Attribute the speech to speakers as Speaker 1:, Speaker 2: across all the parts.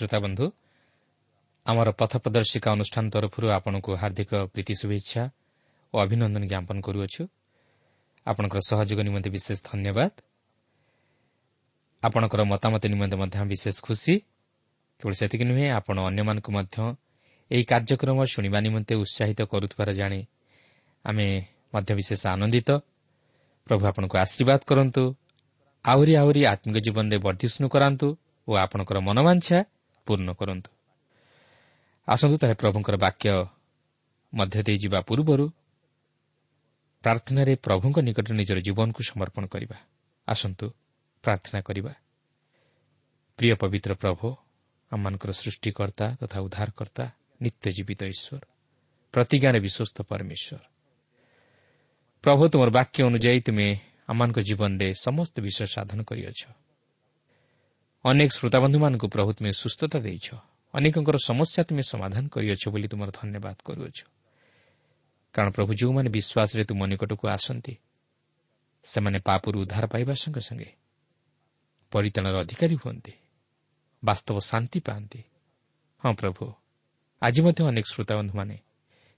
Speaker 1: ପ୍ରିୟ ଶ୍ରୋତାବନ୍ଧୁ ଆମର ପଥ ପ୍ରଦର୍ଶିକା ଅନୁଷ୍ଠାନ ତରଫରୁ ଆପଣଙ୍କୁ ହାର୍ଦ୍ଦିକ ପ୍ରୀତି ଶୁଭେଚ୍ଛା ଓ ଅଭିନନ୍ଦନ ଜ୍ଞାପନ କରୁଅଛୁ। ଆପଣଙ୍କର ସହଯୋଗ ନିମନ୍ତେ ବିଶେଷ ଧନ୍ୟବାଦ। ଆପଣଙ୍କର ମତାମତ ନିମନ୍ତେ ମଧ୍ୟ ବିଶେଷ ଖୁସି। କେବଳ ସେତିକି ନୁହେଁ ଆପଣ ଅନ୍ୟମାନଙ୍କୁ ମଧ୍ୟ ଏହି କାର୍ଯ୍ୟକ୍ରମ ଶୁଣିବା ନିମନ୍ତେ ଉତ୍ସାହିତ କରୁଥିବାର ଜାଣି ଆମେ ମଧ୍ୟ ବିଶେଷ ଆନନ୍ଦିତ। ପ୍ରଭୁ ଆପଣଙ୍କୁ ଆଶୀର୍ବାଦ କରନ୍ତୁ। ଆହୁରି ଆହୁରି ଆତ୍ମିକ ଜୀବନରେ ବର୍ଦ୍ଧିଷ୍ଣୁ କରାନ୍ତୁ ଓ ଆପଣଙ୍କର ମନୋବାଞ୍ଛା ପୂର୍ଣ୍ଣ କରନ୍ତୁ। ଆସନ୍ତୁ ତାହେଲେ ପ୍ରଭୁଙ୍କର ବାକ୍ୟ ମଧ୍ୟ ଦେଇ ଯିବା ପୂର୍ବରୁ ପ୍ରାର୍ଥନାରେ ପ୍ରଭୁଙ୍କ ନିକଟରେ ନିଜର ଜୀବନକୁ ସମର୍ପଣ କରିବା। ଆସନ୍ତୁ ପ୍ରାର୍ଥନା କରିବା। ପ୍ରିୟ ପବିତ୍ର ପ୍ରଭୁ ଆମମାନଙ୍କର ସୃଷ୍ଟିକର୍ତ୍ତା ତଥା ଉଦ୍ଧାରକର୍ତ୍ତା ନିତ୍ୟ ଜୀବିତ ଈଶ୍ୱର ପ୍ରତିଜ୍ଞାରେ ବିଶ୍ୱସ୍ତ ପରମେଶ୍ୱର। ପ୍ରଭୁ ତୁମର ବାକ୍ୟ ଅନୁଯାୟୀ ତୁମେ ଆମମାନଙ୍କ ଜୀବନରେ ସମସ୍ତ ବିଷୟ ସାଧନ କରିଅଛ। ଅନେକ ଶ୍ରୋତାବନ୍ଧୁମାନଙ୍କୁ ପ୍ରଭୁ ତୁମେ ସୁସ୍ଥତା ଦେଇଛ। ଅନେକଙ୍କର ସମସ୍ୟା ତୁମେ ସମାଧାନ କରିଅଛ ବୋଲି ତୁମର ଧନ୍ୟବାଦ କରୁଅଛ। କାରଣ ପ୍ରଭୁ ଯେଉଁମାନେ ବିଶ୍ୱାସରେ ତୁମ ନିକଟକୁ ଆସନ୍ତି ସେମାନେ ପାପରୁ ଉଦ୍ଧାର ପାଇବା ସଙ୍ଗେ ସଙ୍ଗେ ପରିତାଣର ଅଧିକାରୀ ହୁଅନ୍ତି ବାସ୍ତବ ଶାନ୍ତି ପାଆନ୍ତି। ହଁ ପ୍ରଭୁ ଆଜି ମଧ୍ୟ ଅନେକ ଶ୍ରୋତାବନ୍ଧୁମାନେ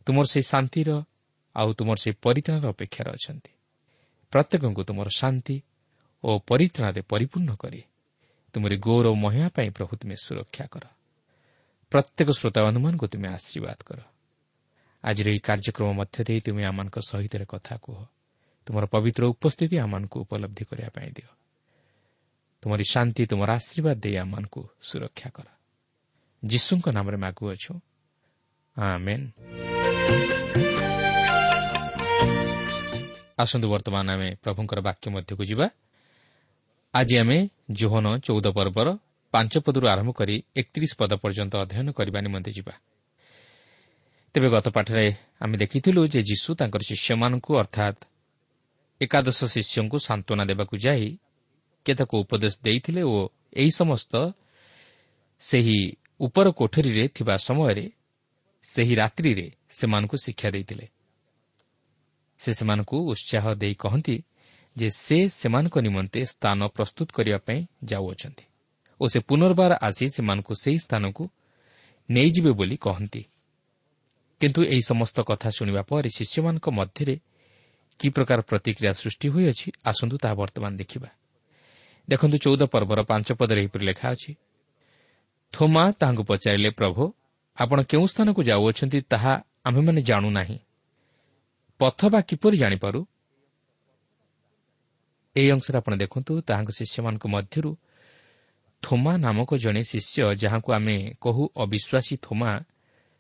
Speaker 1: ତୁମର ସେହି ଶାନ୍ତିର ଆଉ ତୁମର ସେହି ପରିତାଣର ଅପେକ୍ଷାରେ ଅଛନ୍ତି। ପ୍ରତ୍ୟେକଙ୍କୁ ତୁମର ଶାନ୍ତି ଓ ପରିତ୍ରାଣରେ ପରିପୂର୍ଣ୍ଣ କରି ତୁମରି ଗୌରବ ମହିମା ପାଇଁ ପ୍ରଭୁ ତୁମେ ସୁରକ୍ଷା କର। ପ୍ରତ୍ୟେକ ଶ୍ରୋତାବନ୍ଧୁମାନଙ୍କୁ ତୁମେ ଆଶୀର୍ବାଦ କର। ଆଜିର ଏହି କାର୍ଯ୍ୟକ୍ରମ ମଧ୍ୟ ଦେଇ ତୁମେ ଆମମାନଙ୍କ ସହିତ କଥା କୁହ। ତୁମର ପବିତ୍ର ଉପସ୍ଥିତି ଆମମାନଙ୍କୁ ଉପଲବ୍ଧି କରିବା ପାଇଁ ଦିଅ। ତୁମରି ଶାନ୍ତି ତୁମର ଆଶୀର୍ବାଦ ଦେଇ ଆମମାନଙ୍କୁ ସୁରକ୍ଷା କର। ଯୀଶୁଙ୍କ ନାମରେ ମାଗୁଅଛୁ ଆସନ୍ତୁ ବର୍ତ୍ତମାନ ଆମେ ପ୍ରଭୁଙ୍କର ବାକ୍ୟ ମଧ୍ୟକୁ ଯିବା। ଆଜି ଆମେ ଜୋହନ ଚଉଦ ପର୍ବର ପାଞ୍ଚ ପଦରୁ ଆରମ୍ଭ କରି ଏକତିରିଶ ପଦ ପର୍ଯ୍ୟନ୍ତ ଅଧ୍ୟୟନ କରିବା ନିମନ୍ତେ ଯିବା। ତେବେ ଗତ ପାଠରେ ଆମେ ଦେଖିଥିଲୁ ଯେ ଯୀଶୁ ତାଙ୍କର ଶିଷ୍ୟମାନଙ୍କୁ ଅର୍ଥାତ୍ ଏକାଦଶ ଶିଷ୍ୟଙ୍କୁ ସାନ୍ତ୍ୱନା ଦେବାକୁ ଯାଇ କେତେକ ଉପଦେଶ ଦେଇଥିଲେ ଓ ଏହି ସମସ୍ତ ସେହି ଉପର କୋଠରୀରେ ଥିବା ସମୟରେ ସେହି ରାତ୍ରିରେ ସେମାନଙ୍କୁ ଶିକ୍ଷା ଦେଇଥିଲେ। ସେ ସେମାନଙ୍କୁ ଉତ୍ସାହ ଦେଇ କହନ୍ତି ଯେ ସେ ସେମାନଙ୍କ ନିମନ୍ତେ ସ୍ଥାନ ପ୍ରସ୍ତୁତ କରିବା ପାଇଁ ଯାଉଅଛନ୍ତି ଓ ସେ ପୁନର୍ବାର ଆସି ସେମାନଙ୍କୁ ସେହି ସ୍ଥାନକୁ ନେଇଯିବେ ବୋଲି କହନ୍ତି। କିନ୍ତୁ ଏହି ସମସ୍ତ କଥା ଶୁଣିବା ପରେ ଶିଷ୍ୟମାନଙ୍କ ମଧ୍ୟରେ କି ପ୍ରକାର ପ୍ରତିକ୍ରିୟା ସୃଷ୍ଟି ହୋଇଅଛି ଆସନ୍ତୁ ତାହା ବର୍ତ୍ତମାନ ଦେଖିବା। ଦେଖନ୍ତୁ ଚଉଦ ପର୍ବର ପାଞ୍ଚ ପଦରେ ଏହିପରି ଲେଖା ଅଛି ଥୋମା ତାହାଙ୍କୁ ପଚାରିଲେ ପ୍ରଭୁ ଆପଣ କେଉଁ ସ୍ଥାନକୁ ଯାଉଅଛନ୍ତି ତାହା ଆମ୍ଭେମାନେ ଜାଣୁନାହିଁ ପଥ ବା କିପରି ଜାଣିପାରୁ? ଏହି ଅଂଶରେ ଆପଣ ଦେଖନ୍ତୁ ତାହାଙ୍କ ଶିଷ୍ୟମାନଙ୍କ ମଧ୍ୟରୁ ଥୋମା ନାମକ ଜଣେ ଶିଷ୍ୟ ଯାହାଙ୍କୁ ଆମେ କହୁ ଅବିଶ୍ୱାସୀ ଥୋମା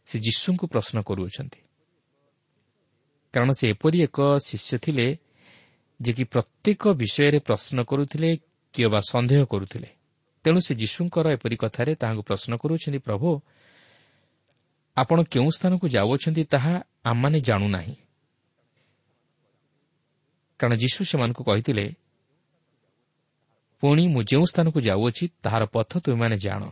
Speaker 1: ସେ ଯୀଶୁଙ୍କୁ ପ୍ରଶ୍ନ କରୁଅଛନ୍ତି। କାରଣ ସେ ଏପରି ଏକ ଶିଷ୍ୟ ଥିଲେ ଯେ କି ପ୍ରତ୍ୟେକ ବିଷୟରେ ପ୍ରଶ୍ନ କରୁଥିଲେ କିଏ ବା ସନ୍ଦେହ କରୁଥିଲେ। ତେଣୁ ସେ ଯୀଶୁଙ୍କର ଏପରି କଥାରେ ତାହାଙ୍କୁ ପ୍ରଶ୍ନ କରୁଅଛନ୍ତି ପ୍ରଭୁ ଆପଣ କେଉଁ ସ୍ଥାନକୁ ଯାଉଅଛନ୍ତି ତାହା ଆମମାନେ ଜାଣୁନାହିଁ। କାରଣ ଯୀଶୁ ସେମାନଙ୍କୁ କହିଥିଲେ ପୁଣି ମୁଁ ଯେଉଁ ସ୍ଥାନକୁ ଯାଉଅଛି ତାହାର ପଥ ତୁମେମାନେ ଜାଣ।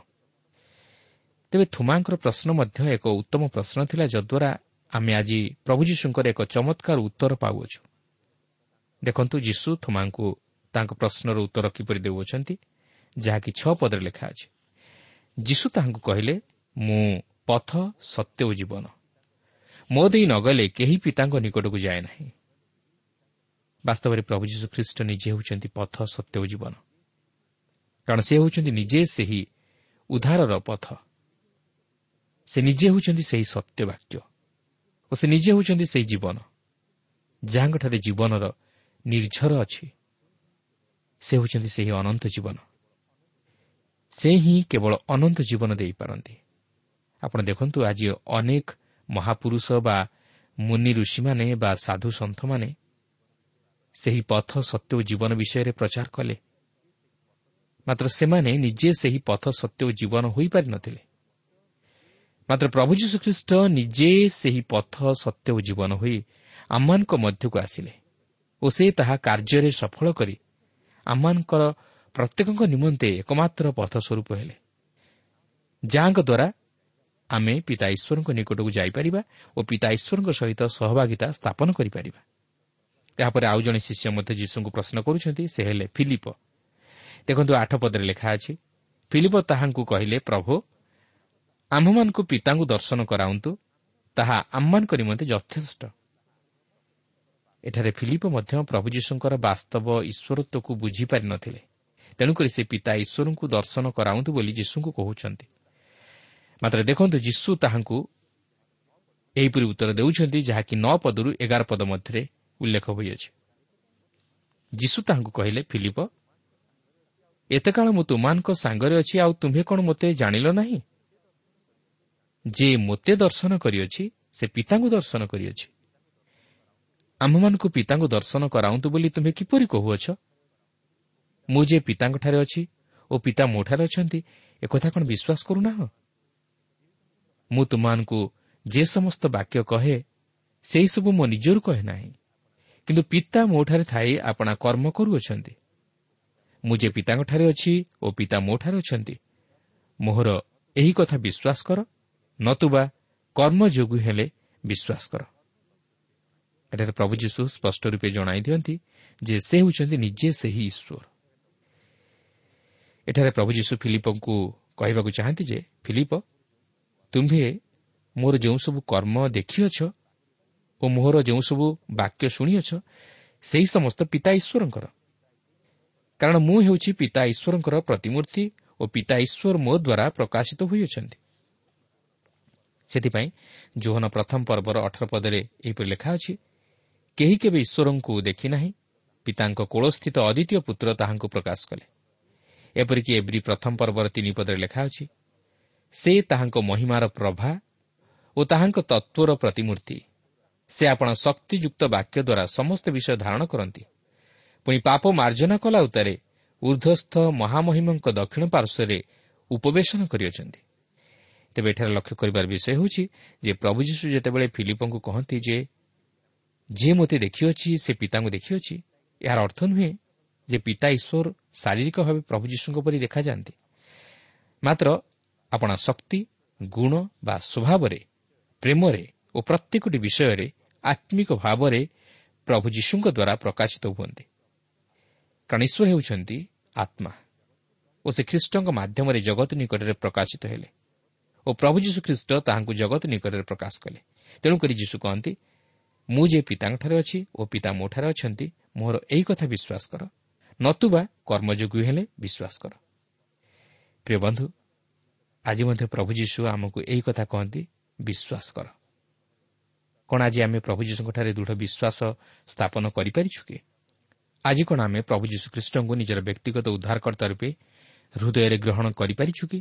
Speaker 1: ତେବେ ଥୁମାଙ୍କର ପ୍ରଶ୍ନ ମଧ୍ୟ ଏକ ଉତ୍ତମ ପ୍ରଶ୍ନ ଥିଲା ଯଦ୍ୱାରା ଆମେ ଆଜି ପ୍ରଭୁ ଯୀଶୁଙ୍କର ଏକ ଚମତ୍କାର ଉତ୍ତର ପାଉଅଛୁ। ଦେଖନ୍ତୁ ଯୀଶୁ ଥୁମାଙ୍କୁ ତାଙ୍କ ପ୍ରଶ୍ନର ଉତ୍ତର କିପରି ଦେଉଅଛନ୍ତି ଯାହାକି ଛଅ ପଦରେ ଲେଖା ଅଛି। ଯୀଶୁ ତାହାଙ୍କୁ କହିଲେ ମୁଁ ପଥ ସତ୍ୟ ଓ ଜୀବନ। ମୋ ଦେଇ ନଗଲେ କେହି ପିତାଙ୍କ ନିକଟକୁ ଯାଏ ନାହିଁ। ବାସ୍ତବରେ ପ୍ରଭୁ ଯୀଶୁ ଖ୍ରୀଷ୍ଟ ନିଜେ ହେଉଛନ୍ତି ପଥ ସତ୍ୟ ଓ ଜୀବନ। କାରଣ ସେ ହେଉଛନ୍ତି ନିଜେ ସେହି ଉଦ୍ଧାରର ପଥ। ସେ ନିଜେ ହେଉଛନ୍ତି ସେହି ସତ୍ୟ ବାକ୍ୟ ଓ ସେ ନିଜେ ହେଉଛନ୍ତି ସେହି ଜୀବନ ଯାହାଙ୍କଠାରେ ଜୀବନର ନିର୍ଝର ଅଛି। ସେ ହେଉଛନ୍ତି ସେହି ଅନନ୍ତ ଜୀବନ। ସେ ହିଁ କେବଳ ଅନନ୍ତ ଜୀବନ ଦେଇପାରନ୍ତି। ଆପଣ ଦେଖନ୍ତୁ ଆଜି ଅନେକ ମହାପୁରୁଷ ବା ମୁନି ଋଷିମାନେ ବା ସାଧୁ ସନ୍ଥମାନେ ସେହି ପଥ ସତ୍ୟ ଓ ଜୀବନ ବିଷୟରେ ପ୍ରଚାର କଲେ। ମାତ୍ର ସେମାନେ ନିଜେ ସେହି ପଥ ସତ୍ୟ ଓ ଜୀବନ ହୋଇପାରିନଥିଲେ ମାତ୍ର ପ୍ରଭୁ ଯୀଶୁଖ୍ରୀଷ୍ଟ ନିଜେ ସେହି ପଥ ସତ୍ୟ ଓ ଜୀବନ ହୋଇ ଆମମାନଙ୍କ ମଧ୍ୟକୁ ଆସିଲେ ଓ ସେ ତାହା କାର୍ଯ୍ୟରେ ସଫଳ କରି ଆମମାନଙ୍କର ପ୍ରତ୍ୟେକଙ୍କ ନିମନ୍ତେ ଏକମାତ୍ର ପଥ ସ୍ୱରୂପ ହେଲେ। ଯାହାଙ୍କ ଦ୍ୱାରା ଆମେ ପିତା ଈଶ୍ୱରଙ୍କ ନିକଟକୁ ଯାଇପାରିବା ଓ ପିତା ଈଶ୍ୱରଙ୍କ ସହିତ ସହଭାଗିତା ସ୍ଥାପନ କରିପାରିବା। ଏହାପରେ ଆଉ ଜଣେ ଶିଷ୍ୟ ମଧ୍ୟ ଯୀଶୁଙ୍କୁ ପ୍ରଶ୍ନ କରୁଛନ୍ତି ସେ ହେଲେ ଫିଲିପ। ଦେଖନ୍ତୁ ଆଠ ପଦରେ ଲେଖା ଅଛି ଫିଲିପ ତାହାଙ୍କୁ କହିଲେ ପ୍ରଭୁ ଆମ୍ଭମାନଙ୍କୁ ପିତାଙ୍କୁ ଦର୍ଶନ କରାନ୍ତୁ ତାହା ଆମମାନଙ୍କ ନିମନ୍ତେ ଯଥେଷ୍ଟ। ଏଠାରେ ଫିଲିପ ମଧ୍ୟ ପ୍ରଭୁ ଯୀଶୁଙ୍କର ବାସ୍ତବ ଈଶ୍ୱରତ୍ୱକୁ ବୁଝିପାରି ନ ଥିଲେ। ତେଣୁକରି ସେ ପିତା ଈଶ୍ୱରଙ୍କୁ ଦର୍ଶନ କରାଉନ୍ତୁ ବୋଲି ଯୀଶୁଙ୍କୁ କହୁଛନ୍ତି। ମାତ୍ର ଦେଖନ୍ତୁ ଯୀଶୁ ତାହାଙ୍କୁ ଏହିପରି ଉତ୍ତର ଦେଉଛନ୍ତି ଯାହାକି ନଅ ପଦରୁ ଏଗାର ପଦ ମଧ୍ୟରେ ଉଲ୍ଲେଖ ହୋଇଅଛି। ଯୀଶୁ ତାହାଙ୍କୁ କହିଲେ ଫିଲିପ ଏତେ କାଳ ମୁଁ ତୁମାନଙ୍କ ସାଙ୍ଗରେ ଅଛି ଆଉ ତୁମ୍ଭେ କ'ଣ ମୋତେ ଜାଣିଲ ନାହିଁ? ଯେ ମୋତେ ଦର୍ଶନ କରିଅଛି ସେ ପିତାଙ୍କୁ ଦର୍ଶନ କରିଅଛି। ଆମ୍ଭମାନଙ୍କୁ ପିତାଙ୍କୁ ଦର୍ଶନ କରାଉନ୍ତୁ ବୋଲି ତୁମେ କିପରି କହୁଅଛ? ମୁଁ ଯେ ପିତାଙ୍କଠାରେ ଅଛି ଓ ପିତା ମୋଠାରେ ଅଛନ୍ତି ଏକଥା କ'ଣ ବିଶ୍ୱାସ କରୁନାହ? ମୁଁ ତୁମମାନଙ୍କୁ ଯେ ସମସ୍ତ ବାକ୍ୟ କହେ ସେହିସବୁ ମୋ ନିଜରୁ କହେ ନାହିଁ। କିନ୍ତୁ ପିତା ମୋଠାରେ ଥାଇ ଆପଣା କର୍ମ କରୁଅଛନ୍ତି। ମୁଁ ଯେ ପିତାଙ୍କଠାରେ ଅଛି ଓ ପିତା ମୋଠାରେ ଅଛନ୍ତି ମୋହର ଏହି କଥା ବିଶ୍ୱାସ କର ନତୁବା କର୍ମ ଯୋଗୁଁ ହେଲେ ବିଶ୍ୱାସ କର। ଏଠାରେ ପ୍ରଭୁ ଯୀଶୁ ସ୍ପଷ୍ଟ ରୂପେ ଜଣାଇ ଦିଅନ୍ତି ଯେ ସେ ହେଉଛନ୍ତି ନିଜେ ସେହି ଈଶ୍ୱର। ଏଠାରେ ପ୍ରଭୁ ଯୀଶୁ ଫିଲିପଙ୍କୁ କହିବାକୁ ଚାହାନ୍ତି ଯେ ଫିଲିପ ତୁମ୍ଭେ ମୋର ଯେଉଁସବୁ କର୍ମ ଦେଖିଅଛ ଓ ମୋହର ଯେଉଁସବୁ ବାକ୍ୟ ଶୁଣିଅଛ ସେହି ସମସ୍ତ ପିତା ଈଶ୍ୱରଙ୍କର। କାରଣ ମୁଁ ହେଉଛି ପିତା ଈଶ୍ୱରଙ୍କର ପ୍ରତିମୂର୍ତ୍ତି ଓ ପିତା ଈଶ୍ୱର ମୋ ଦ୍ୱାରା ପ୍ରକାଶିତ ହୋଇଅଛନ୍ତି। ସେଥିପାଇଁ ଜୋହନ ପ୍ରଥମ ପର୍ବର ଅଠର ପଦରେ ଏହିପରି ଲେଖା ଅଛି କେହି କେବେ ଈଶ୍ୱରଙ୍କୁ ଦେଖିନାହିଁ ପିତାଙ୍କ କୋଳସ୍ଥିତ ଅଦ୍ୱିତୀୟ ପୁତ୍ର ତାହାଙ୍କୁ ପ୍ରକାଶ କଲେ। ଏପରିକି ଏବ୍ରି ପ୍ରଥମ ପର୍ବର ତିନି ପଦରେ ଲେଖା ଅଛି ସେ ତାହାଙ୍କ ମହିମାର ପ୍ରଭା ଓ ତାହାଙ୍କ ତତ୍ତ୍ୱର ପ୍ରତିମୂର୍ତ୍ତି ସେ ଆପଣ ଶକ୍ତିଯୁକ୍ତ ବାକ୍ୟ ଦ୍ୱାରା ସମସ୍ତ ବିଷୟ ଧାରଣ କରନ୍ତି। ପୁଣି ପାପ ମାର୍ଜନା କଲା ଉତ୍ତାରେ ଉର୍ଦ୍ଧ୍ୱସ୍ଥ ମହାମହିମଙ୍କ ଦକ୍ଷିଣ ପାର୍ଶ୍ୱରେ ଉପବେଶନ କରିଅଛନ୍ତି। ତେବେ ଏଠାରେ ଲକ୍ଷ୍ୟ କରିବାର ବିଷୟ ହେଉଛି ଯେ ପ୍ରଭୁ ଯୀଶୁ ଯେତେବେଳେ ଫିଲିପଙ୍କୁ କହନ୍ତି ଯେ ଯିଏ ମୋତେ ଦେଖିଅଛି ସେ ପିତାଙ୍କୁ ଦେଖିଅଛି ଏହାର ଅର୍ଥ ନୁହେଁ ଯେ ପିତା ଈଶ୍ୱର ଶାରୀରିକ ଭାବେ ପ୍ରଭୁ ଯୀଶୁଙ୍କ ପରି ଦେଖାଯାଆନ୍ତି। ମାତ୍ର ଆପଣା ଶକ୍ତି ଗୁଣ ବା ସ୍ୱଭାବରେ ପ୍ରେମରେ ଓ ପ୍ରତ୍ୟେକଟି ବିଷୟରେ ଆତ୍ମିକ ଭାବରେ ପ୍ରଭୁ ଯୀଶୁଙ୍କ ଦ୍ୱାରା ପ୍ରକାଶିତ ହୁଅନ୍ତି। କାରଣ ଈଶ୍ୱର ହେଉଛନ୍ତି ଆତ୍ମା ଓ ସେ ଖ୍ରୀଷ୍ଟଙ୍କ ମାଧ୍ୟମରେ ଜଗତ ନିକଟରେ ପ୍ରକାଶିତ ହେଲେ ଓ ପ୍ରଭୁ ଯୀଶୁ ଖ୍ରୀଷ୍ଟ ତାହାଙ୍କୁ ଜଗତ ନିକଟରେ ପ୍ରକାଶ କଲେ। ତେଣୁକରି ଯୀଶୁ କହନ୍ତି ମୁଁ ଯେ ପିତାଙ୍କଠାରେ ଅଛି ଓ ପିତା ମୋଠାରେ ଅଛନ୍ତି ମୋର ଏହି କଥା ବିଶ୍ୱାସ କର। ନତୁବା କର୍ମଯୋଗୀ ହେଲେ ବିଶ୍ୱାସ କର। ପ୍ରିୟ ବନ୍ଧୁ ଆଜି ମଧ୍ୟ ପ୍ରଭୁ ଯୀଶୁ ଆମକୁ ଏହି କଥା କହନ୍ତି ବିଶ୍ୱାସ କର। କ'ଣ ଆଜି ଆମେ ପ୍ରଭୁ ଯୀଶୁଙ୍କଠାରେ ଦୃଢ଼ ବିଶ୍ୱାସ ସ୍ଥାପନ କରିପାରିଛୁ କି? ଆଜି କ'ଣ ଆମେ ପ୍ରଭୁ ଯୀଶୁଖ୍ରୀଷ୍ଟଙ୍କୁ ନିଜର ବ୍ୟକ୍ତିଗତ ଉଦ୍ଧାରକର୍ତ୍ତା ରୂପେ ହୃଦୟରେ ଗ୍ରହଣ କରିପାରିଛୁ କି?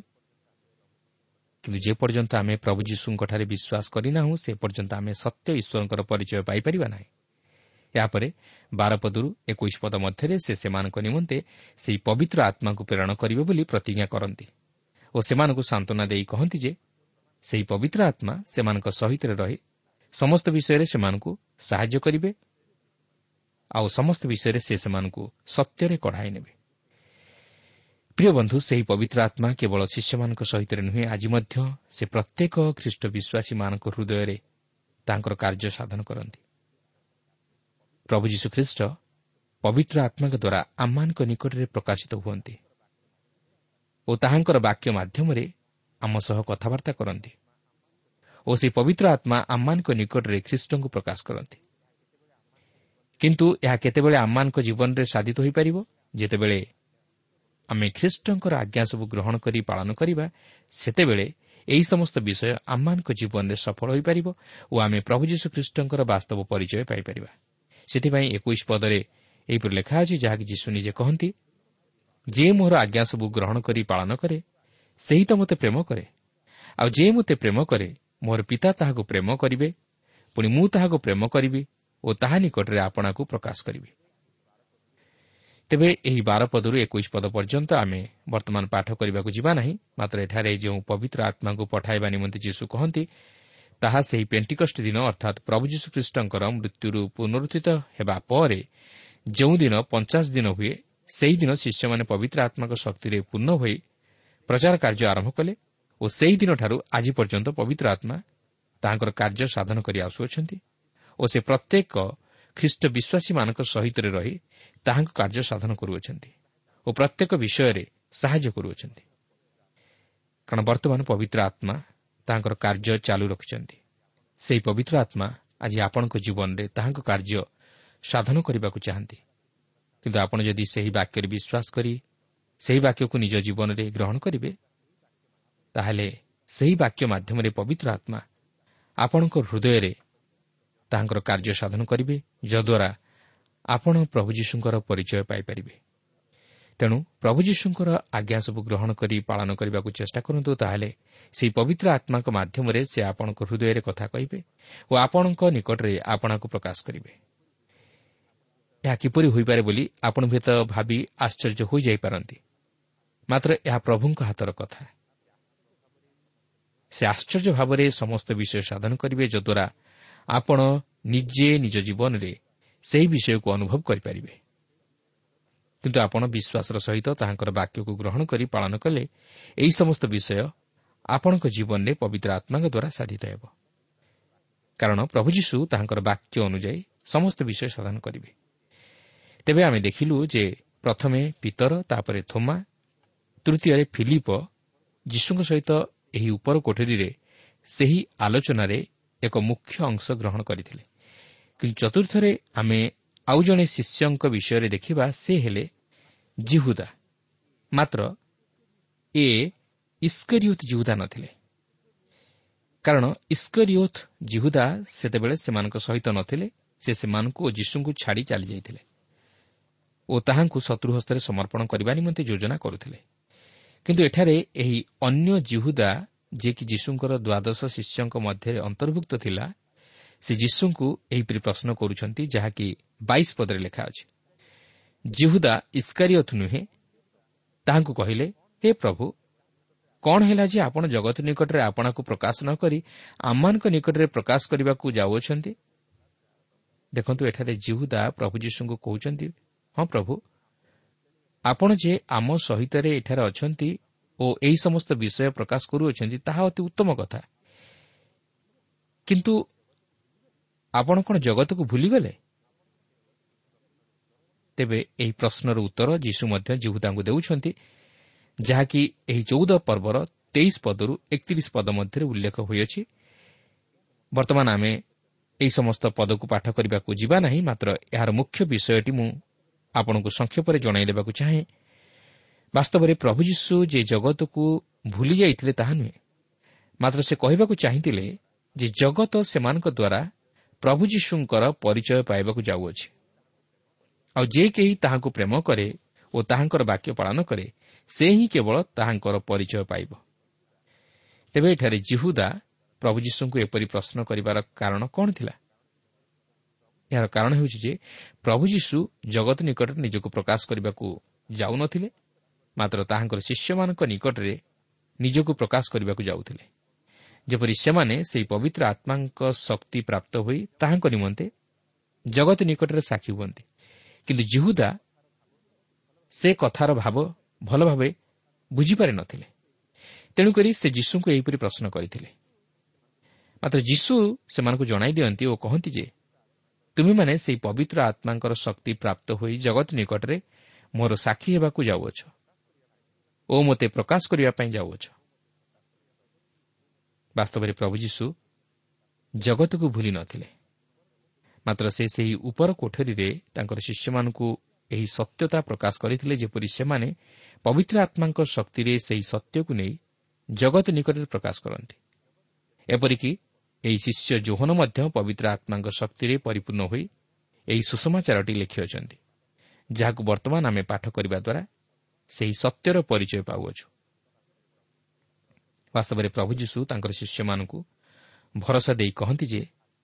Speaker 1: କିନ୍ତୁ ଯେପର୍ଯ୍ୟନ୍ତ ଆମେ ପ୍ରଭୁ ଯୀଶୁଙ୍କଠାରେ ବିଶ୍ୱାସ କରିନାହୁଁ ସେ ପର୍ଯ୍ୟନ୍ତ ଆମେ ସତ୍ୟ ଈଶ୍ୱରଙ୍କର ପରିଚୟ ପାଇପାରିବା ନାହିଁ। ଏହାପରେ ବାରପଦରୁ ଏକୋଇଶ ପଦ ମଧ୍ୟରେ ସେ ସେମାନଙ୍କ ନିମନ୍ତେ ସେହି ପବିତ୍ର ଆତ୍ମାକୁ ପ୍ରେରଣ କରିବେ ବୋଲି ପ୍ରତିଜ୍ଞା କରନ୍ତି ଓ ସେମାନଙ୍କୁ ସାନ୍ତ୍ୱନା ଦେଇ କହନ୍ତି ଯେ ସେହି ପବିତ୍ର ଆତ୍ମା ସେମାନଙ୍କ ସହିତ ରହି ସମସ୍ତ ବିଷୟରେ ସେମାନଙ୍କୁ ସାହାଯ୍ୟ କରିବେ ଆଉ ସମସ୍ତ ବିଷୟରେ ସେ ସେମାନଙ୍କୁ ସତ୍ୟରେ କଢ଼ାଇ ନେବେ। ପ୍ରିୟ ବନ୍ଧୁ ସେହି ପବିତ୍ର ଆତ୍ମା କେବଳ ଶିଷ୍ୟମାନଙ୍କ ସହିତ ନୁହେଁ ଆଜି ମଧ୍ୟ ସେ ପ୍ରତ୍ୟେକ ଖ୍ରୀଷ୍ଟ ବିଶ୍ୱାସୀମାନଙ୍କ ହୃଦୟରେ ତାଙ୍କର କାର୍ଯ୍ୟ ସାଧନ କରନ୍ତି। ପ୍ରଭୁ ଯୀଶୁଖ୍ରୀଷ୍ଟ ପବିତ୍ର ଆତ୍ମାଙ୍କ ଦ୍ୱାରା ଆମମାନଙ୍କ ନିକଟରେ ପ୍ରକାଶିତ ହୁଅନ୍ତି ଓ ତାହାଙ୍କର ବାକ୍ୟ ମାଧ୍ୟମରେ ଆମ ସହ କଥାବାର୍ତ୍ତା କରନ୍ତି। ଓ ସେହି ପବିତ୍ର ଆତ୍ମା ଆମମାନଙ୍କ ନିକଟରେ ଖ୍ରୀଷ୍ଟଙ୍କୁ ପ୍ରକାଶ କରନ୍ତି। କିନ୍ତୁ ଏହା କେତେବେଳେ ଆମମାନଙ୍କ ଜୀବନରେ ସାଧିତ ହୋଇପାରିବ? ଯେତେବେଳେ ଆମେ ଖ୍ରୀଷ୍ଟଙ୍କର ଆଜ୍ଞା ସବୁ ଗ୍ରହଣ କରି ପାଳନ କରିବା ସେତେବେଳେ ଏହି ସମସ୍ତ ବିଷୟ ଆମମାନଙ୍କ ଜୀବନରେ ସଫଳ ହୋଇପାରିବ ଓ ଆମେ ପ୍ରଭୁ ଯୀଶୁ ଖ୍ରୀଷ୍ଟଙ୍କର ବାସ୍ତବ ପରିଚୟ ପାଇପାରିବା। ସେଥିପାଇଁ ଏକୋଇଶ ପଦରେ ଏହିପରି ଲେଖା ଅଛି ଯାହାକି ଯୀଶୁ ନିଜେ କହନ୍ତି ଯିଏ ମୋର ଆଜ୍ଞା ସବୁ ଗ୍ରହଣ କରି ପାଳନ କରେ ସେହି ତ ମୋତେ ପ୍ରେମ କରେ। ଆଉ ଯିଏ ମୋତେ ପ୍ରେମ କରେ ମୋର ପିତା ତାହାକୁ ପ୍ରେମ କରିବେ ପୁଣି ମୁଁ ତାହାକୁ ପ୍ରେମ କରିବି ଓ ତାହା ନିକଟରେ ଆପଣାକୁ ପ୍ରକାଶ କରିବି। ତେବେ ଏହି ବାର ପଦରୁ ଏକୋଇଶ ପଦ ପର୍ଯ୍ୟନ୍ତ ଆମେ ବର୍ତ୍ତମାନ ପାଠ କରିବାକୁ ଯିବା ନାହିଁ ମାତ୍ର ଏଠାରେ ଯେଉଁ ପବିତ୍ର ଆତ୍ମାଙ୍କୁ ପଠାଇବା ନିମନ୍ତେ ଯୀଶୁ କହନ୍ତି ତାହା ସେହି ପେଣ୍ଟିକଷ୍ଟ ଦିନ ଅର୍ଥାତ୍ ପ୍ରଭୁ ଯୀଶୁଖ୍ରୀଷ୍ଟଙ୍କର ମୃତ୍ୟୁରୁ ପୁନରୁତ୍ଥିତ ହେବା ପରେ ଯେଉଁଦିନ ପଞ୍ଚାଶ ଦିନ ହୁଏ ସେହିଦିନ ଶିଷ୍ୟମାନେ ପବିତ୍ର ଆତ୍ମାଙ୍କ ଶକ୍ତିରେ ପୂର୍ଣ୍ଣ ହୋଇ ପ୍ରଚାର କାର୍ଯ୍ୟ ଆରମ୍ଭ କଲେ ଓ ସେହିଦିନଠାରୁ ଆଜି ପର୍ଯ୍ୟନ୍ତ ପବିତ୍ର ଆତ୍ମା ତାହାଙ୍କର କାର୍ଯ୍ୟ ସାଧନ କରି ଆସୁଅଛନ୍ତି ଓ ସେ ପ୍ରତ୍ୟେକ ଖ୍ରୀଷ୍ଟ ବିଶ୍ୱାସୀମାନଙ୍କ ସହିତ ରହି ତାହାଙ୍କ କାର୍ଯ୍ୟ ସାଧନ କରୁଅଛନ୍ତି ଓ ପ୍ରତ୍ୟେକ ବିଷୟରେ ସାହାଯ୍ୟ କରୁଅଛନ୍ତି କାରଣ ବର୍ତ୍ତମାନ ପବିତ୍ର ଆତ୍ମା ତାଙ୍କର କାର୍ଯ୍ୟ ଚାଲୁ ରଖିଛନ୍ତି ସେହି ପବିତ୍ର ଆତ୍ମା ଆଜି ଆପଣଙ୍କ ଜୀବନରେ ତାହାଙ୍କ କାର୍ଯ୍ୟ ସାଧନ କରିବାକୁ ଚାହାନ୍ତି କିନ୍ତୁ ଆପଣ ଯଦି ସେହି ବାକ୍ୟରେ ବିଶ୍ୱାସ କରି ସେହି ବାକ୍ୟକୁ ନିଜ ଜୀବନରେ ଗ୍ରହଣ କରିବେ ତାହେଲେ ସେହି ବାକ୍ୟ ମାଧ୍ୟମରେ ପବିତ୍ର ଆତ୍ମା ଆପଣଙ୍କ ହୃଦୟରେ ତାହାଙ୍କର କାର୍ଯ୍ୟ ସାଧନ କରିବେ ଯଦ୍ୱାରା ଆପଣ ପ୍ରଭୁ ଯୀଶୁଙ୍କର ପରିଚୟ ପାଇପାରିବେ। ତେଣୁ ପ୍ରଭୁ ଯୀଶୁଙ୍କର ଆଜ୍ଞା ସବୁ ଗ୍ରହଣ କରି ପାଳନ କରିବାକୁ ଚେଷ୍ଟା କରନ୍ତୁ ତାହେଲେ ସେହି ପବିତ୍ର ଆତ୍ମାଙ୍କ ମାଧ୍ୟମରେ ସେ ଆପଣଙ୍କ ହୃଦୟରେ କଥା କହିବେ ଓ ଆପଣଙ୍କ ନିକଟରେ ଆପଣାକୁ ପ୍ରକାଶ କରିବେ। ଏହା କିପରି ହୋଇପାରେ ବୋଲି ଆପଣ ହୁଏତ ଭାବି ଆଶ୍ଚର୍ଯ୍ୟ ହୋଇଯାଇପାରନ୍ତି। ମାତ୍ର ଏହା ପ୍ରଭୁଙ୍କ ହାତର କଥା। ସେ ଆଶ୍ଚର୍ଯ୍ୟ ଭାବରେ ସମସ୍ତ ବିଷୟ ସାଧନ କରିବେ ଯଦ୍ୱାରା ଆପଣ ନିଜେ ନିଜ ଜୀବନରେ ସେହି ବିଷୟକୁ ଅନୁଭବ କରିପାରିବେ। କିନ୍ତୁ ଆପଣ ବିଶ୍ୱାସର ସହିତ ତାହାଙ୍କର ବାକ୍ୟକୁ ଗ୍ରହଣ କରି ପାଳନ କଲେ ଏହି ସମସ୍ତ ବିଷୟ ଆପଣଙ୍କ ଜୀବନରେ ପବିତ୍ର ଆତ୍ମାଙ୍କ ଦ୍ୱାରା ସାଧିତ ହେବ। କାରଣ ପ୍ରଭୁ ଯୀଶୁ ତାହାଙ୍କର ବାକ୍ୟ ଅନୁଯାୟୀ ସମସ୍ତ ବିଷୟ ସାଧନ କରିବେ। ତେବେ ଆମେ ଦେଖିଲୁ ଯେ ପ୍ରଥମେ ପିତର ତାପରେ ଥୋମା ତୃତୀୟରେ ଫିଲିପ ଯୀଶୁଙ୍କ ସହିତ ଏହି ଉପର କୋଠରୀରେ ସେହି ଆଲୋଚନାରେ ଏକ ମୁଖ୍ୟ ଅଂଶ ଗ୍ରହଣ କରିଥିଲେ। କିନ୍ତୁ ଚତୁର୍ଥରେ ଆମେ ଆଉ ଜଣେ ଶିଷ୍ୟଙ୍କ ବିଷୟରେ ଦେଖିବା ସେ ହେଲେ ଜିହୁଦା। ମାତ୍ର ଏ ଇସ୍କରିଓତ୍ ଜିହୁଦା ନଥିଲେ। କାରଣ ଇସ୍କରିଓଥ୍ ଜିହୁଦା ସେତେବେଳେ ସେମାନଙ୍କ ସହିତ ନଥିଲେ ସେ ସେମାନଙ୍କୁ ଓ ଯୀଶୁଙ୍କୁ ଛାଡ଼ି ଚାଲିଯାଇଥିଲେ ଓ ତାହାଙ୍କୁ ଶତ୍ରୁ ହସ୍ତରେ ସମର୍ପଣ କରିବା ନିମନ୍ତେ ଯୋଜନା କରୁଥିଲେ। କିନ୍ତୁ ଏଠାରେ ଏହି ଅନ୍ୟ ଜିହୁଦା ଯିଏକି ଯୀଶୁଙ୍କର ଦ୍ୱାଦଶ ଶିଷ୍ୟଙ୍କ ମଧ୍ୟରେ ଅନ୍ତର୍ଭୁକ୍ତ ଥିଲା ସେ ଯୀଶୁଙ୍କୁ ଏହିପରି ପ୍ରଶ୍ନ କରୁଛନ୍ତି ଯାହାକି ବାଇଶ ପଦରେ ଲେଖା ଅଛି। ଜିହୁଦା ଇସ୍କାରିୟଥ ନୁହେଁ ତାହାଙ୍କୁ କହିଲେ ହେ ପ୍ରଭୁ କ'ଣ ହେଲା ଯେ ଆପଣ ଜଗତ ନିକଟରେ ଆପଣାକୁ ପ୍ରକାଶ ନ କରି ଆମମାନଙ୍କ ନିକଟରେ ପ୍ରକାଶ କରିବାକୁ ଯାଉଅଛନ୍ତି? ଦେଖନ୍ତୁ ଏଠାରେ ଜିହୁଦା ପ୍ରଭୁ ଯୀଶୁଙ୍କୁ କହୁଛନ୍ତି ହଁ ପ୍ରଭୁ ଆପଣ ଯେ ଆମ ସହିତରେ ଏଠାରେ ଅଛନ୍ତି ଓ ଏହି ସମସ୍ତ ବିଷୟ ପ୍ରକାଶ କରୁଅଛନ୍ତି ତାହା ଅତି ଉତ୍ତମ କଥା। କିନ୍ତୁ ଆପଣ କ'ଣ ଜଗତକୁ ଭୁଲିଗଲେ? ତେବେ ଏହି ପ୍ରଶ୍ନର ଉତ୍ତର ଯୀଶୁ ମଧ୍ୟ ଜିହୁଦାଙ୍କୁ ଦେଉଛନ୍ତି ଯାହାକି ଏହି ଚଉଦ ପର୍ବର ତେଇଶ ପଦରୁ ଏକତିରିଶ ପଦ ମଧ୍ୟରେ ଉଲ୍ଲେଖ ହୋଇଅଛି। ବର୍ତ୍ତମାନ ଆମେ ଏହି ସମସ୍ତ ପଦକୁ ପାଠ କରିବାକୁ ଯିବା ନାହିଁ ମାତ୍ର ଏହାର ମୁଖ୍ୟ ବିଷୟଟି ମୁଁ ଆପଣଙ୍କୁ ସଂକ୍ଷେପରେ ଜଣାଇ ଦେବାକୁ ଚାହେଁ। ବାସ୍ତବରେ ପ୍ରଭୁ ଯୀଶୁ ଯେ ଜଗତକୁ ଭୁଲି ଯାଇଥିଲେ ତାହା ନୁହେଁ। ମାତ୍ର ସେ କହିବାକୁ ଚାହିଁଥିଲେ ଯେ ଜଗତ ସେମାନଙ୍କ ଦ୍ୱାରା ପ୍ରଭୁ ଯୀଶୁଙ୍କର ପରିଚୟ ପାଇବାକୁ ଯାଉଅଛି। ଆଉ ଯେ କେହି ତାହାଙ୍କୁ ପ୍ରେମ କରେ ଓ ତାହାଙ୍କର ବାକ୍ୟ ପାଳନ କରେ ସେ ହିଁ କେବଳ ତାହାଙ୍କର ପରିଚୟ ପାଇବ। ତେବେ ଏଠାରେ ଜିହୁଦା ପ୍ରଭୁ ଯୀଶୁଙ୍କୁ ଏପରି ପ୍ରଶ୍ନ କରିବାର କାରଣ କ'ଣ ଥିଲା? ଏହାର କାରଣ ହେଉଛି ଯେ ପ୍ରଭୁ ଯୀଶୁ ଜଗତ ନିକଟରେ ନିଜକୁ ପ୍ରକାଶ କରିବାକୁ ଯାଉନଥିଲେ ମାତ୍ର ତାହାଙ୍କର ଶିଷ୍ୟମାନଙ୍କ ନିକଟରେ ନିଜକୁ ପ୍ରକାଶ କରିବାକୁ ଯାଉଥିଲେ। ଯେପରି ସେମାନେ ସେହି ପବିତ୍ର ଆତ୍ମାଙ୍କ ଶକ୍ତି ପ୍ରାପ୍ତ ହୋଇ ତାହାଙ୍କ ନିମନ୍ତେ ଜଗତ ନିକଟରେ ସାକ୍ଷୀ ହୁଅନ୍ତି। କିନ୍ତୁ ଜିହୁଦା ସେ କଥାର ଭାବ ଭଲ ଭାବେ ବୁଝିପାରି ନଥିଲେ। ତେଣୁକରି ସେ ଯୀଶୁଙ୍କୁ ଏହିପରି ପ୍ରଶ୍ନ କରିଥିଲେ। ମାତ୍ର ଯୀଶୁ ସେମାନଙ୍କୁ ଜଣାଇ ଦିଅନ୍ତି ଓ କହନ୍ତି ଯେ ତୁମେମାନେ ସେହି ପବିତ୍ର ଆତ୍ମାଙ୍କର ଶକ୍ତି ପ୍ରାପ୍ତ ହୋଇ ଜଗତ ନିକଟରେ ମୋର ସାକ୍ଷୀ ହେବାକୁ ଯାଉଅଛ ଓ ମୋତେ ପ୍ରକାଶ କରିବା ପାଇଁ ଯାଉଅଛ। ବାସ୍ତବରେ ପ୍ରଭୁ ଯୀଶୁ ଜଗତକୁ ଭୁଲି ନଥିଲେ। ମାତ୍ର ସେ ସେହି ଉପର କୋଠରୀରେ ତାଙ୍କର ଶିଷ୍ୟମାନଙ୍କୁ ଏହି ସତ୍ୟତା ପ୍ରକାଶ କରିଥିଲେ ଯେପରି ସେମାନେ ପବିତ୍ର ଆତ୍ମାଙ୍କ ଶକ୍ତିରେ ସେହି ସତ୍ୟକୁ ନେଇ ଜଗତ ନିକଟରେ ପ୍ରକାଶ କରନ୍ତି। ଏପରିକି ଏହି ଶିଷ୍ୟ ଜୋହନ ମଧ୍ୟ ପବିତ୍ର ଆତ୍ମାଙ୍କ ଶକ୍ତିରେ ପରିପୂର୍ଣ୍ଣ ହୋଇ ଏହି ସୁଷମାଚାରଟି ଲେଖିଅଛନ୍ତି ଯାହାକୁ ବର୍ତ୍ତମାନ ଆମେ ପାଠ କରିବା ଦ୍ୱାରା ସେହି ସତ୍ୟର ପରିଚୟ ପାଉଅଛୁ। ବାସ୍ତବରେ ପ୍ରଭୁ ଯୀଶୁ ତାଙ୍କର ଶିଷ୍ୟମାନଙ୍କୁ ଭରସା ଦେଇ କହନ୍ତି ଯେ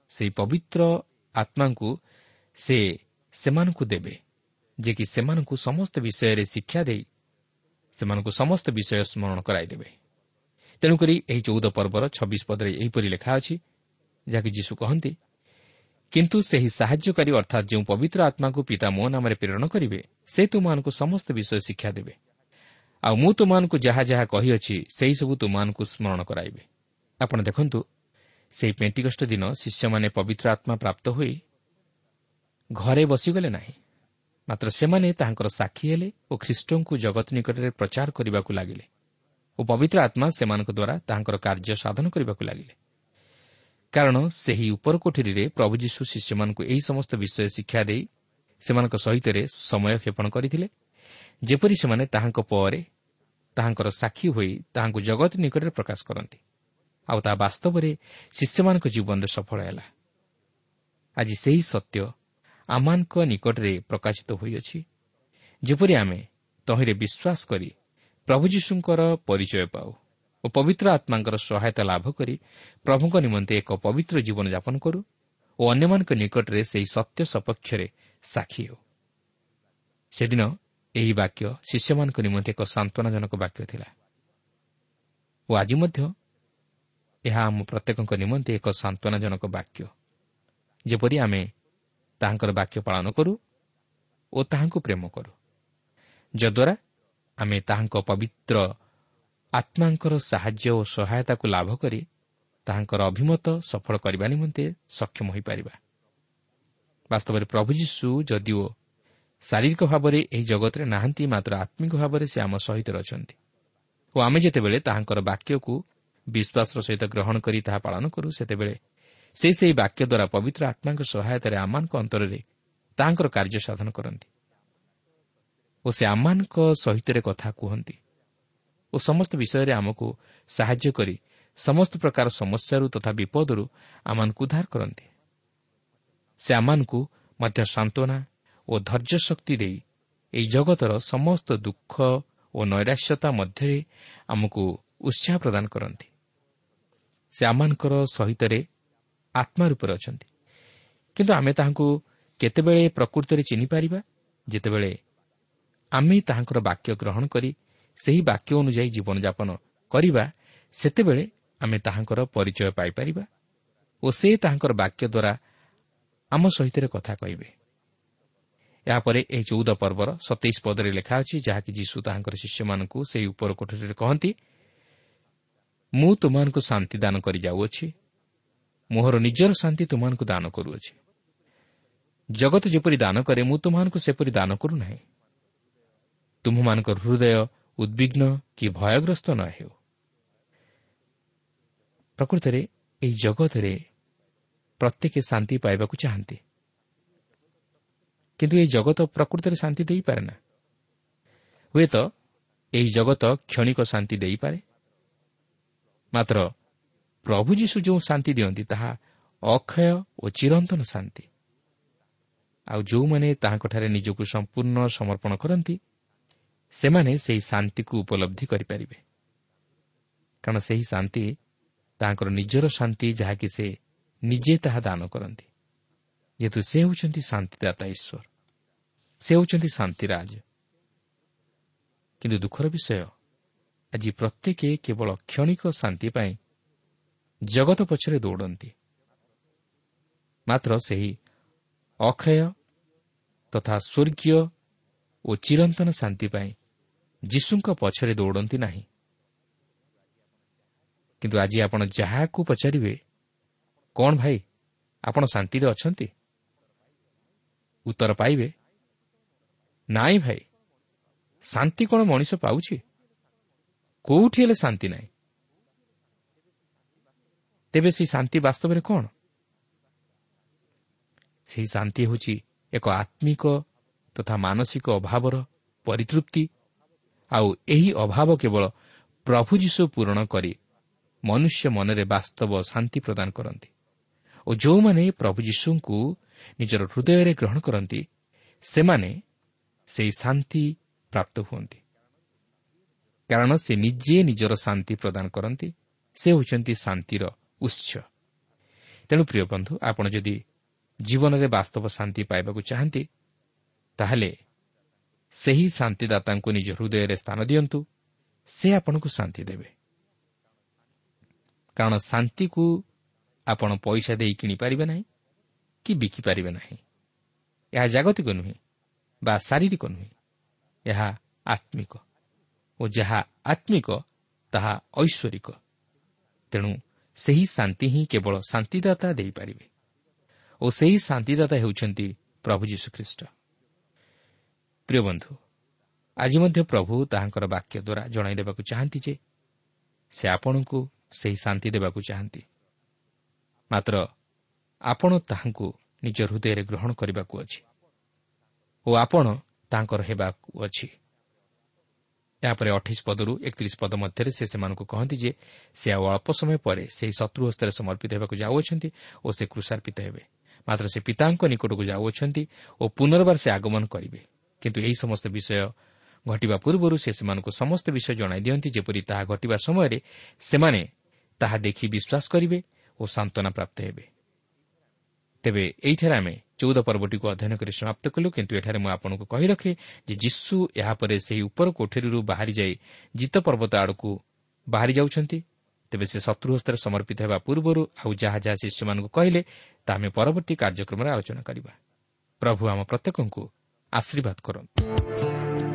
Speaker 1: ସେହି ପବିତ୍ର ଆତ୍ମାଙ୍କୁ ସେ ସେମାନଙ୍କୁ ଦେବେ ଯେ କି ସେମାନଙ୍କୁ ସମସ୍ତ ବିଷୟରେ ଶିକ୍ଷା ଦେଇ ସେମାନଙ୍କୁ ସମସ୍ତ ବିଷୟ ସ୍ମରଣ କରାଇଦେବେ। ତେଣୁକରି ଏହି ଚଉଦ ପର୍ବର ଛବିଶ ପଦରେ ଏହିପରି ଲେଖା ଅଛି ଯାହାକି ଯୀଶୁ କହନ୍ତି କିନ୍ତୁ ସେହି ସାହାଯ୍ୟକାରୀ ଅର୍ଥାତ୍ ଯେଉଁ ପବିତ୍ର ଆତ୍ମାକୁ ପିତା ମୋ ନାମରେ ପ୍ରେରଣ କରିବେ ସେ ତୁମମାନଙ୍କୁ ସମସ୍ତ ବିଷୟ ଶିକ୍ଷା ଦେବେ। ଆଉ ମୁଁ ତୁମମାନଙ୍କୁ ଯାହା ଯାହା କହିଅଛି ସେହିସବୁ ତୁମମାନଙ୍କୁ ସ୍ମରଣ କରାଇବେ। ଆପଣ ଦେଖନ୍ତୁ ସେହି ପେଣ୍ଟିକଷ୍ଟ ଦିନ ଶିଷ୍ୟମାନେ ପବିତ୍ର ଆତ୍ମା ପ୍ରାପ୍ତ ହୋଇ ଘରେ ବସିଗଲେ ନାହିଁ। ମାତ୍ର ସେମାନେ ତାହାଙ୍କର ସାକ୍ଷୀ ହେଲେ ଓ ଖ୍ରୀଷ୍ଟଙ୍କୁ ଜଗତ ନିକଟରେ ପ୍ରଚାର କରିବାକୁ ଲାଗିଲେ। ଓ ପବିତ୍ର ଆତ୍ମା ସେମାନଙ୍କ ଦ୍ୱାରା ତାହାଙ୍କର କାର୍ଯ୍ୟ ସାଧନ କରିବାକୁ ଲାଗିଲେ। କାରଣ ସେହି ଉପରକୋଠରୀରେ ପ୍ରଭୁ ଯୀଶୁ ଶିଷ୍ୟମାନଙ୍କୁ ଏହି ସମସ୍ତ ବିଷୟ ଶିକ୍ଷା ଦେଇ ସେମାନଙ୍କ ସହିତ ସମୟ କ୍ଷେପଣ କରିଥିଲେ ଯେପରି ସେମାନେ ତାହାଙ୍କ ପରେ ତାହାଙ୍କର ସାକ୍ଷୀ ହୋଇ ତାହାଙ୍କୁ ଜଗତ ନିକଟରେ ପ୍ରକାଶ କରନ୍ତି। ଆଉ ତାହା ବାସ୍ତବରେ ଶିଷ୍ୟମାନଙ୍କ ଜୀବନରେ ସଫଳ ହେଲା। ଆଜି ସେହି ସତ୍ୟ ଆମମାନଙ୍କ ନିକଟରେ ପ୍ରକାଶିତ ହୋଇଅଛି ଯେପରି ଆମେ ତହିଁରେ ବିଶ୍ୱାସ କରି ପ୍ରଭୁ ଯୀଶୁଙ୍କର ପରିଚୟ ପାଉ ଓ ପବିତ୍ର ଆତ୍ମାଙ୍କର ସହାୟତା ଲାଭ କରି ପ୍ରଭୁଙ୍କ ନିମନ୍ତେ ଏକ ପବିତ୍ର ଜୀବନଯାପନ କରୁ ଓ ଅନ୍ୟମାନଙ୍କ ନିକଟରେ ସେହି ସତ୍ୟ ସପକ୍ଷରେ ସାକ୍ଷୀ ହେଉ। ସେଦିନ ଏହି ବାକ୍ୟ ଶିଷ୍ୟମାନଙ୍କ ନିମନ୍ତେ ଏକ ସାନ୍ତ୍ୱନାଜନକ ବାକ୍ୟ ଥିଲା। ଓ ଆଜି ମଧ୍ୟ ଏହା ଆମ ପ୍ରତ୍ୟେକଙ୍କ ନିମନ୍ତେ ଏକ ସାନ୍ତ୍ୱନାଜନକ ବାକ୍ୟ। ଯେପରି ଆମେ ତାହାଙ୍କର ବାକ୍ୟ ପାଳନ କରୁ ଓ ତାହାଙ୍କୁ ପ୍ରେମ କରୁ। ଯଦ୍ୱାରା ଆମେ ତାହାଙ୍କ ପବିତ୍ର ଆତ୍ମାଙ୍କର ସାହାଯ୍ୟ ଓ ସହାୟତାକୁ ଲାଭ କରି ତାହାଙ୍କର ଅଭିମତ ସଫଳ କରିବା ନିମନ୍ତେ ସକ୍ଷମ ହୋଇପାରିବା। ବାସ୍ତବରେ ପ୍ରଭୁ ଯୀଶୁ ଯଦିଓ ଶାରୀରିକ ଭାବରେ ଏହି ଜଗତରେ ନାହାନ୍ତି ମାତ୍ର ଆତ୍ମିକ ଭାବରେ ସେ ଆମ ସହିତ ଅଛନ୍ତି ଓ ଆମେ ଯେତେବେଳେ ତାହାଙ୍କର ବାକ୍ୟକୁ ବିଶ୍ୱାସର ସହିତ ଗ୍ରହଣ କରି ତାହା ପାଳନ କରୁ ସେତେବେଳେ ସେ ସେହି ବାକ୍ୟ ଦ୍ୱାରା ପବିତ୍ର ଆତ୍ମାଙ୍କ ସହାୟତାରେ ଆମମାନଙ୍କ ଅନ୍ତରରେ ତାହାଙ୍କର କାର୍ଯ୍ୟ ସାଧନ କରନ୍ତି। ଓ ସେ ଆମମାନଙ୍କ ସହିତ କଥା କୁହନ୍ତି ଓ ସମସ୍ତ ବିଷୟରେ ଆମକୁ ସାହାଯ୍ୟ କରି ସମସ୍ତ ପ୍ରକାର ସମସ୍ୟାରୁ ତଥା ବିପଦରୁ ଆମମାନଙ୍କୁ ଉଦ୍ଧାର କରନ୍ତି। ସେ ଆମମାନଙ୍କୁ ମଧ୍ୟ ସାନ୍ତ୍ୱନା ଓ ଧୈର୍ଯ୍ୟ ଶକ୍ତି ଦେଇ ଏହି ଜଗତର ସମସ୍ତ ଦୁଃଖ ଓ ନୈରାଶ୍ୟତା ମଧ୍ୟରେ ଆମକୁ ଉତ୍ସାହ ପ୍ରଦାନ କରନ୍ତି। ସେ ଆମମାନଙ୍କର ସହିତରେ ଆତ୍ମା ରୂପରେ ଅଛନ୍ତି। କିନ୍ତୁ ଆମେ ତାହାଙ୍କୁ କେତେବେଳେ ପ୍ରକୃତରେ ଚିହ୍ନିପାରିବା? ଯେତେବେଳେ ଆମେ ତାହାଙ୍କର ବାକ୍ୟ ଗ୍ରହଣ କରି ସେହି ବାକ୍ୟ ଅନୁଯାୟୀ ଜୀବନଯାପନ କରିବା ସେତେବେଳେ ଆମେ ତାହାଙ୍କର ପରିଚୟ ପାଇପାରିବା ଓ ସେ ତାହାଙ୍କର ବାକ୍ୟ ଦ୍ୱାରା ଆମ ସହିତ କଥା କହିବେ। ଏହାପରେ ଏହି ଚଉଦ ପର୍ବର ସତେଇଶ ପଦରେ ଲେଖା ଅଛି ଯାହାକି ଯୀଶୁ ତାହାଙ୍କର ଶିଷ୍ୟମାନଙ୍କୁ ସେହି ଉପର କୋଠରୀରେ କହନ୍ତି ମୁଁ ତୁମମାନଙ୍କୁ ଶାନ୍ତି ଦାନ କରି ଯାଉଅଛି ମୋହର ନିଜର ଶାନ୍ତି ତୁମମାନଙ୍କୁ ଦାନ କରୁଅଛି। ଜଗତ ଯେପରି ଦାନ କରେ ମୁଁ ତୁମମାନଙ୍କୁ ସେପରି ଦାନ କରୁନାହିଁ। ତୁମମାନଙ୍କ ହୃଦୟ ଉଦ୍ବିଗ୍ନ କି ଭୟଗ୍ରସ୍ତ ନ ହେଉ। ପ୍ରକୃତରେ ଏହି ଜଗତରେ ପ୍ରତ୍ୟେକ ଶାନ୍ତି ପାଇବାକୁ ଚାହାନ୍ତି। କିନ୍ତୁ ଏହି ଜଗତ ପ୍ରକୃତରେ ଶାନ୍ତି ଦେଇପାରେ ନା? ହୁଏତ ଏହି ଜଗତ କ୍ଷଣିକ ଶାନ୍ତି ଦେଇପାରେ। ମାତ୍ର ପ୍ରଭୁ ଯୀଶୁ ଯେଉଁ ଶାନ୍ତି ଦିଅନ୍ତି ତାହା ଅକ୍ଷୟ ଓ ଚିରନ୍ତନ ଶାନ୍ତି। ଆଉ ଯେଉଁମାନେ ତାହାଙ୍କଠାରେ ନିଜକୁ ସମ୍ପୂର୍ଣ୍ଣ ସମର୍ପଣ କରନ୍ତି ସେମାନେ ସେହି ଶାନ୍ତିକୁ ଉପଲବ୍ଧି କରିପାରିବେ। କାରଣ ସେହି ଶାନ୍ତି ତାଙ୍କର ନିଜର ଶାନ୍ତି ଯାହାକି ସେ ନିଜେ ତାହା ଦାନ କରନ୍ତି। ଯେହେତୁ ସେ ହେଉଛନ୍ତି ଶାନ୍ତିଦାତା ଈଶ୍ୱର। ସେ ହେଉଛନ୍ତି ଶାନ୍ତିରାଜ। କିନ୍ତୁ ଦୁଃଖର ବିଷୟ ଆଜି ପ୍ରତ୍ୟେକ କେବଳ କ୍ଷଣିକ ଶାନ୍ତି ପାଇଁ ଜଗତ ପଛରେ ଦୌଡ଼ନ୍ତି। ମାତ୍ର ସେହି ଅକ୍ଷୟ ତଥା ସ୍ୱର୍ଗୀୟ ଓ ଚିରନ୍ତନ ଶାନ୍ତି ପାଇଁ ଯୀଶୁଙ୍କ ପଛରେ ଦୌଡ଼ନ୍ତି ନାହିଁ। କିନ୍ତୁ ଆଜି ଆପଣ ଯାହାକୁ ପଚାରିବେ କ'ଣ ଭାଇ ଆପଣ ଶାନ୍ତିରେ ଅଛନ୍ତି? ଉତ୍ତର ପାଇବେ ନାଇଁ ଭାଇ ଶାନ୍ତି କ'ଣ ମଣିଷ ପାଉଛି? କେଉଁଠି ହେଲେ ଶାନ୍ତି ନାହିଁ? ତେବେ ସେହି ଶାନ୍ତି ବାସ୍ତବରେ କ'ଣ? ସେହି ଶାନ୍ତି ହେଉଛି ଏକ ଆତ୍ମିକ ତଥା ମାନସିକ ଅଭାବର ପରିତୃପ୍ତି ଆଉ ଏହି ଅଭାବ କେବଳ ପ୍ରଭୁ ଯୀଶୁ ପୂରଣ କରି ମନୁଷ୍ୟ ମନରେ ବାସ୍ତବ ଶାନ୍ତି ପ୍ରଦାନ କରନ୍ତି ଓ ଯେଉଁମାନେ ପ୍ରଭୁ ଯୀଶୁଙ୍କୁ ନିଜର ହୃଦୟରେ ଗ୍ରହଣ କରନ୍ତି ସେମାନେ ସେହି ଶାନ୍ତି ପ୍ରାପ୍ତ ହୁଅନ୍ତି। କାରଣ ସେ ନିଜେ ନିଜର ଶାନ୍ତି ପ୍ରଦାନ କରନ୍ତି ସେ ହେଉଛନ୍ତି ଶାନ୍ତିର ଉତ୍ସ। ତେଣୁ ପ୍ରିୟ ବନ୍ଧୁ ଆପଣ ଯଦି ଜୀବନରେ ବାସ୍ତବ ଶାନ୍ତି ପାଇବାକୁ ଚାହାନ୍ତି ତାହେଲେ ସେହି ଶାନ୍ତିଦାତାଙ୍କୁ ନିଜ ହୃଦୟରେ ସ୍ଥାନ ଦିଅନ୍ତୁ ସେ ଆପଣଙ୍କୁ ଶାନ୍ତି ଦେବେ। କାରଣ ଶାନ୍ତିକୁ ଆପଣ ପଇସା ଦେଇ କିଣିପାରିବେ ନାହିଁ କି ବିକିପାରିବେ ନାହିଁ। ଏହା ଜାଗତିକ ନୁହେଁ ବା ଶାରୀରିକ ନୁହେଁ ଏହା ଆତ୍ମିକ। ଓ ଯାହା ଆତ୍ମିକ ତାହା ଐଶ୍ୱରିକ। ତେଣୁ ସେହି ଶାନ୍ତି ହିଁ କେବଳ ଶାନ୍ତିଦାତା ଦେଇପାରିବେ। ଓ ସେହି ଶାନ୍ତିଦାତା ହେଉଛନ୍ତି ପ୍ରଭୁ ଯୀଶୁଖ୍ରୀଷ୍ଟ। ପ୍ରିୟ ବନ୍ଧୁ ଆଜି ମଧ୍ୟ ପ୍ରଭୁ ତାହାଙ୍କର ବାକ୍ୟ ଦ୍ୱାରା ଜଣାଇ ଦେବାକୁ ଚାହାନ୍ତି ଯେ ସେ ଆପଣଙ୍କୁ ସେହି ଶାନ୍ତି ଦେବାକୁ ଚାହାନ୍ତି। ମାତ୍ର ଆପଣ ତାହାଙ୍କୁ ନିଜ ହୃଦୟରେ ଗ୍ରହଣ କରିବାକୁ ଅଛି ଓ ଆପଣ ତାଙ୍କର ହେବାକୁ ଅଛି। ଏହାପରେ ଅଠେଇଶ ପଦରୁ ଏକତିରିଶ ପଦ ମଧ୍ୟରେ ସେ ସେମାନଙ୍କୁ କହନ୍ତି ଯେ ସେ ଆଉ ଅଳ୍ପ ସମୟ ପରେ ସେହି ଶତ୍ରୁ ହସ୍ତରେ ସମର୍ପିତ ହେବାକୁ ଯାଉଅଛନ୍ତି ଓ ସେ କୃଷାର୍ପିତ ହେବେ। ମାତ୍ର ସେ ପିତାଙ୍କ ନିକଟକୁ ଯାଉଅଛନ୍ତି ଓ ପୁନର୍ବାର ସେ ଆଗମନ କରିବେ। କିନ୍ତୁ ଏହି ସମସ୍ତ ବିଷୟ ଘଟିବା ପୂର୍ବରୁ ସେ ସେମାନଙ୍କୁ ସମସ୍ତ ବିଷୟ ଜଣାଇ ଦିଅନ୍ତି ଯେପରି ତାହା ଘଟିବା ସମୟରେ ସେମାନେ ତାହା ଦେଖି ବିଶ୍ୱାସ କରିବେ ଓ ସାନ୍ତ୍ୱନା ପ୍ରାପ୍ତ ହେବେ। ତେବେ ଏଇଠାରେ ଆମେ ଚଉଦ ପର୍ବଟିକୁ ଅଧ୍ୟୟନ କରି ସମାପ୍ତ କଲୁ କିନ୍ତୁ ଏଠାରେ ମୁଁ ଆପଣଙ୍କୁ କହି ରଖେ ଯେ ଯୀଶୁ ଏହାପରେ ସେହି ଉପର କୋଠରୀରୁ ବାହାରିଯାଇ ଜିତ ପର୍ବତ ଆଡ଼କୁ ବାହାରି ଯାଉଛନ୍ତି। ତେବେ ସେ ଶତ୍ରୁ ହସ୍ତରେ ସମର୍ପିତ ହେବା ପୂର୍ବରୁ ଆଉ ଯାହା ଯାହା ଶିଷ୍ୟମାନଙ୍କୁ କହିଲେ ତାହା ଆମେ ପରବର୍ତ୍ତୀ କାର୍ଯ୍ୟକ୍ରମରେ ଆଲୋଚନା କରିବା। ପ୍ରଭୁ ଆମ ପ୍ରତ୍ୟେକଙ୍କୁ ଆଶୀର୍ବାଦ କରନ୍ତୁ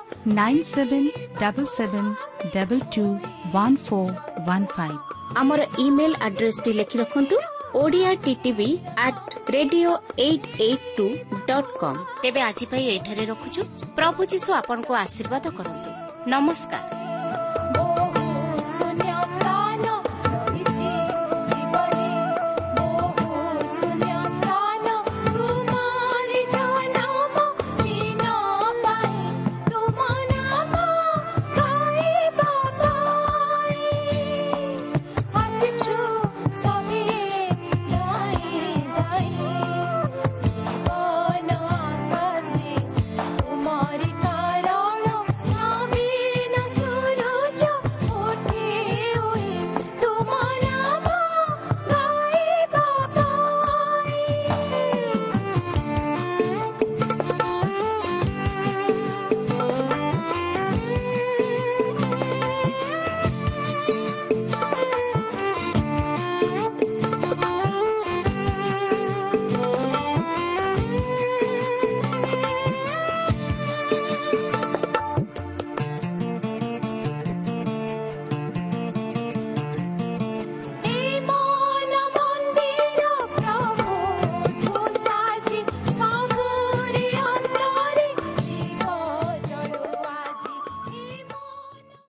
Speaker 2: nine seven double seven double two one four one five
Speaker 3: আমার ইমেল আড্রেসটি লিখে রাখুন Odia TV at radio eight eight two dot com তেবে আজি পাই এঠারে রখুছু প্রভু যীশু আপনকু আশীর্বাদ করন্তু নমস্কার Did you?